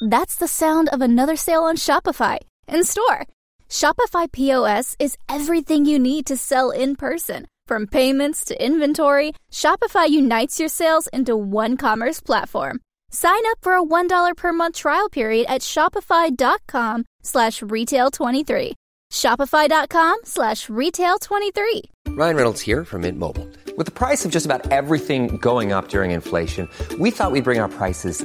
That's the sound of another sale on Shopify in store. Shopify POS is everything you need to sell in person. From payments to inventory, Shopify unites your sales into one commerce platform. Sign up for a $1 per month trial period at shopify.com slash retail23. Shopify.com slash retail23. Ryan Reynolds here from Mint Mobile. With the price of just about everything going up during inflation, we thought we'd bring our prices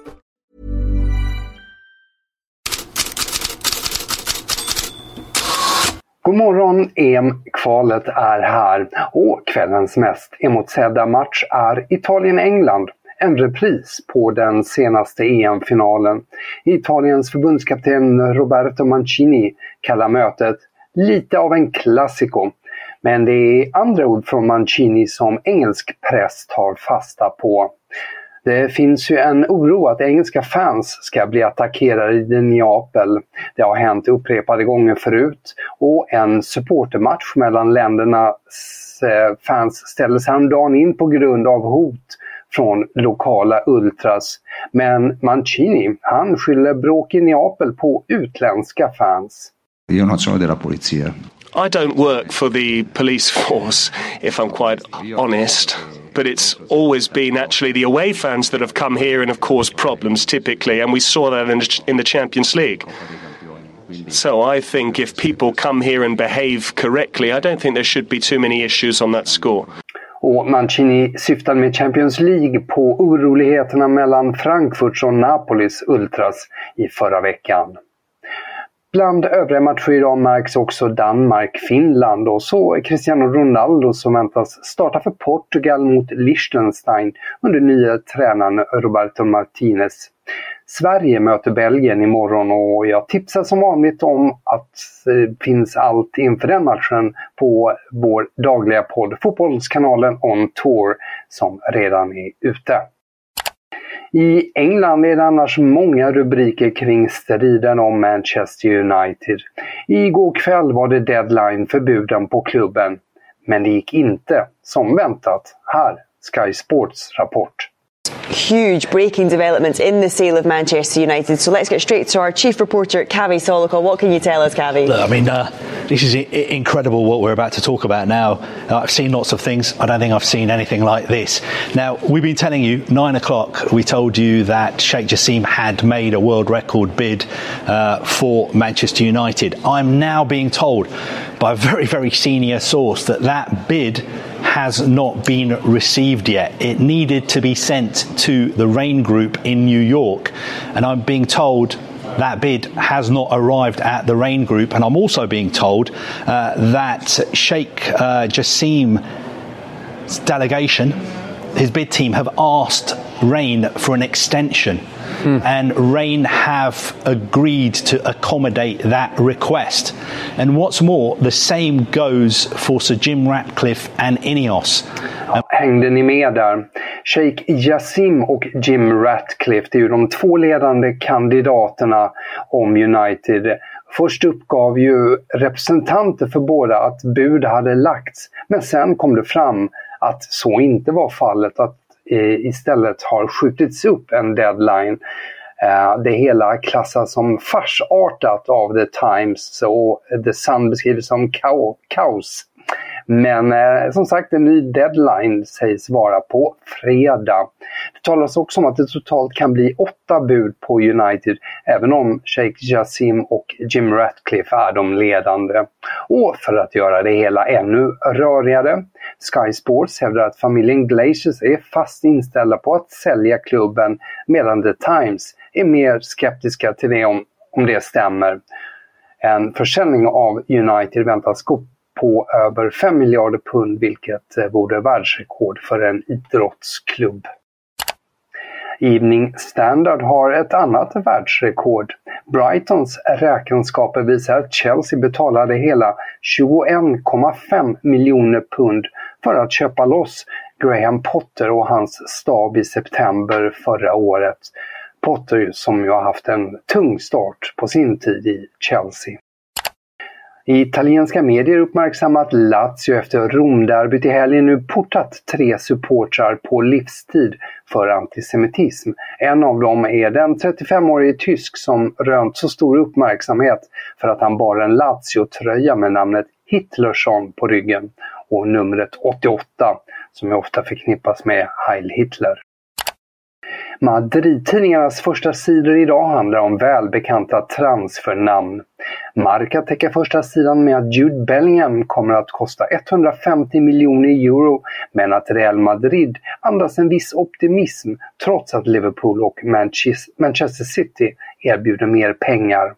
God morgon, EM-kvalet är här och kvällens mest emotsedda match är Italien-England. En repris på den senaste EM-finalen. Italiens förbundskapten Roberto Mancini kallar mötet lite av en klassiko. Men det är andra ord från Mancini som engelsk press tar fasta på. Det finns ju en oro att engelska fans ska bli attackerade i Neapel. Det har hänt upprepade gånger förut och en supportermatch mellan ländernas eh, fans ställdes häromdagen in på grund av hot från lokala ultras. Men Mancini, han skyller bråk i Neapel på utländska fans. Io non sono della polizia. I don't work for the police force, if I'm quite honest. But it's always been actually the away fans that have come here and have caused problems typically, and we saw that in in the Champions League. So I think if people come here and behave correctly, I don't think there should be too many issues on that score. Och Mancini syftade med Champions League på oroligheterna mellan Frankfurts och Napolis ultras i förra veckan. Bland övriga matcher idag märks också Danmark-Finland och så Cristiano Ronaldo som väntas starta för Portugal mot Liechtenstein under nya tränaren Roberto Martinez. Sverige möter Belgien imorgon och jag tipsar som vanligt om att det finns allt inför den matchen på vår dagliga podd Fotbollskanalen On Tour som redan är ute. I England är det annars många rubriker kring striden om Manchester United. Igår kväll var det deadline för buden på klubben. Men det gick inte som väntat. Här Sky Sports rapport. huge breaking developments in the sale of Manchester United. So let's get straight to our chief reporter, Cavi Solikol. What can you tell us, Cavi? Look, I mean, uh, this is incredible what we're about to talk about now. Uh, I've seen lots of things. I don't think I've seen anything like this. Now, we've been telling you, nine o'clock, we told you that Sheikh Jassim had made a world record bid uh, for Manchester United. I'm now being told by a very, very senior source that that bid has not been received yet. It needed to be sent to the Rain Group in New York, and I'm being told that bid has not arrived at the Rain Group, and I'm also being told uh, that Sheikh uh, Jassim's delegation, his bid team, have asked Rain for an extension. And Rain have agreed to accommodate that request. And what's more, the same goes for Sir Jim Ratcliffe and Ineos. Hängde ni med där? Sheikh Jassim och Jim Ratcliffe, det är ju de två ledande kandidaterna om United. Först uppgav ju representanter för båda att bud hade lagts, men sen kom det fram att så inte var fallet, att eh, istället har skjutits upp en deadline. Eh, det hela klassas som farsartat av The Times och The Sun beskrivs som kaos. Men eh, som sagt, en ny deadline sägs vara på fredag. Det talas också om att det totalt kan bli åtta bud på United, även om Sheikh Jassim och Jim Ratcliffe är de ledande. Och för att göra det hela ännu rörigare, Sky Sports hävdar att familjen Glaciers är fast inställda på att sälja klubben, medan The Times är mer skeptiska till det om, om det stämmer. En försäljning av United väntas gå på över 5 miljarder pund vilket eh, vore världsrekord för en idrottsklubb. Evening Standard har ett annat världsrekord. Brightons räkenskaper visar att Chelsea betalade hela 21,5 miljoner pund för att köpa loss Graham Potter och hans stab i september förra året. Potter som ju har haft en tung start på sin tid i Chelsea. Italienska medier uppmärksammar Lazio efter Romderbyt i helgen nu portat tre supportrar på livstid för antisemitism. En av dem är den 35-årige tysk som rönt så stor uppmärksamhet för att han bar en Lazio-tröja med namnet Hitlersson på ryggen och numret 88 som ofta förknippas med Heil Hitler. Madrid-tidningarnas första sidor idag handlar om välbekanta transfernamn. Marca täcker första sidan med att Jude Bellingham kommer att kosta 150 miljoner euro men att Real Madrid andas en viss optimism trots att Liverpool och Manchester City erbjuder mer pengar.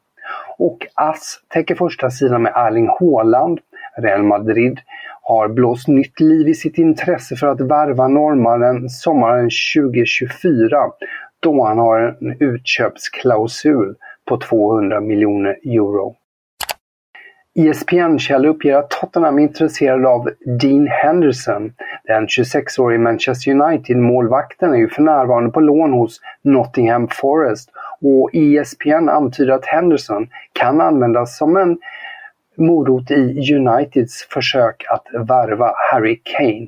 Och AS täcker första sidan med Erling Haaland. Real Madrid har blåst nytt liv i sitt intresse för att värva norrmannen sommaren 2024 då han har en utköpsklausul på 200 miljoner euro. ESPN-källor uppger att Tottenham är intresserade av Dean Henderson. Den 26-årige Manchester United-målvakten är ju för närvarande på lån hos Nottingham Forest och ESPN antyder att Henderson kan användas som en morot i Uniteds försök att värva Harry Kane.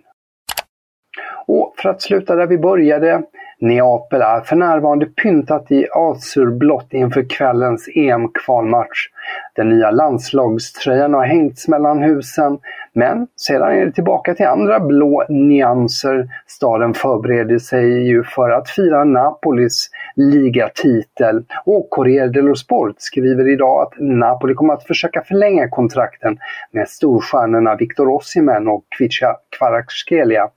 Och för att sluta där vi började, Neapel är för närvarande pyntat i azurblått inför kvällens EM-kvalmatch. Den nya landslagströjan har hängts mellan husen, men sedan är det tillbaka till andra blå nyanser. Staden förbereder sig ju för att fira Napolis ligatitel och Corriere dello Sport skriver idag att Napoli kommer att försöka förlänga kontrakten med storstjärnorna Victor Osimhen och Kvicha Kvaratskhelia.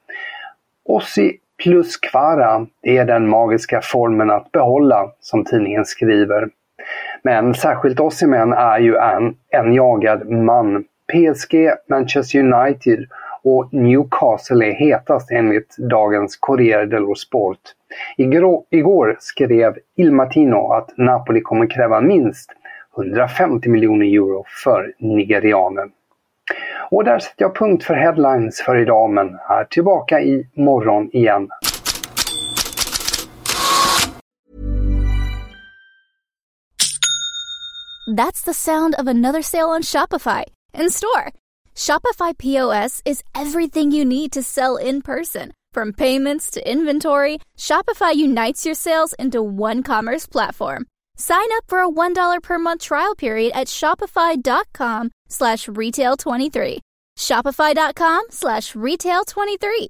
Ossi plus Kvara är den magiska formen att behålla, som tidningen skriver. Men särskilt Osimhen är ju en, en jagad man. PSG, Manchester United och Newcastle är hetast enligt dagens Corriere dello Sport. Igår, igår skrev Il Martino att Napoli kommer kräva minst 150 miljoner euro för nigerianen. Och där sätter jag punkt för headlines för idag men är tillbaka i morgon igen. That's the sound of another sale on Shopify in store. Shopify POS is everything you need to sell in person. From payments to inventory, Shopify unites your sales into one commerce platform. Sign up for a $1 per month trial period at shopify.com slash retail23. Shopify.com slash retail23.